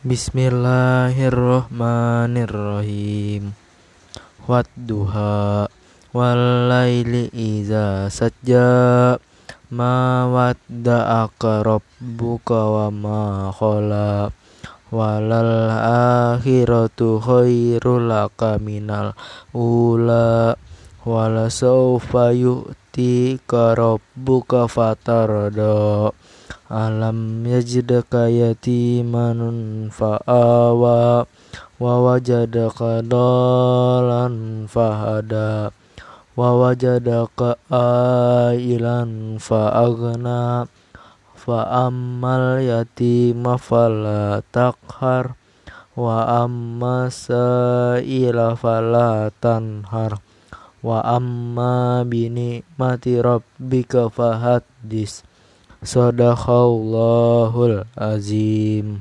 Bismillahirrahmanirrahim. Wadduha Wallaili iza sajja. Ma wadda'aka rabbuka wa ma khala. Walal akhiratu khairul laka minal ula. Wala sawfa yu'tika rabbuka fatarda Alam yajidaka yatiman fa'awa wa wajadaka dalan fahada wa wajadaka ailan fa'agna fa'ammal yatima fala takhar wa amma sa'ila fala tanhar wa amma bini mati rabbika fahaddis Sadaqallahul azim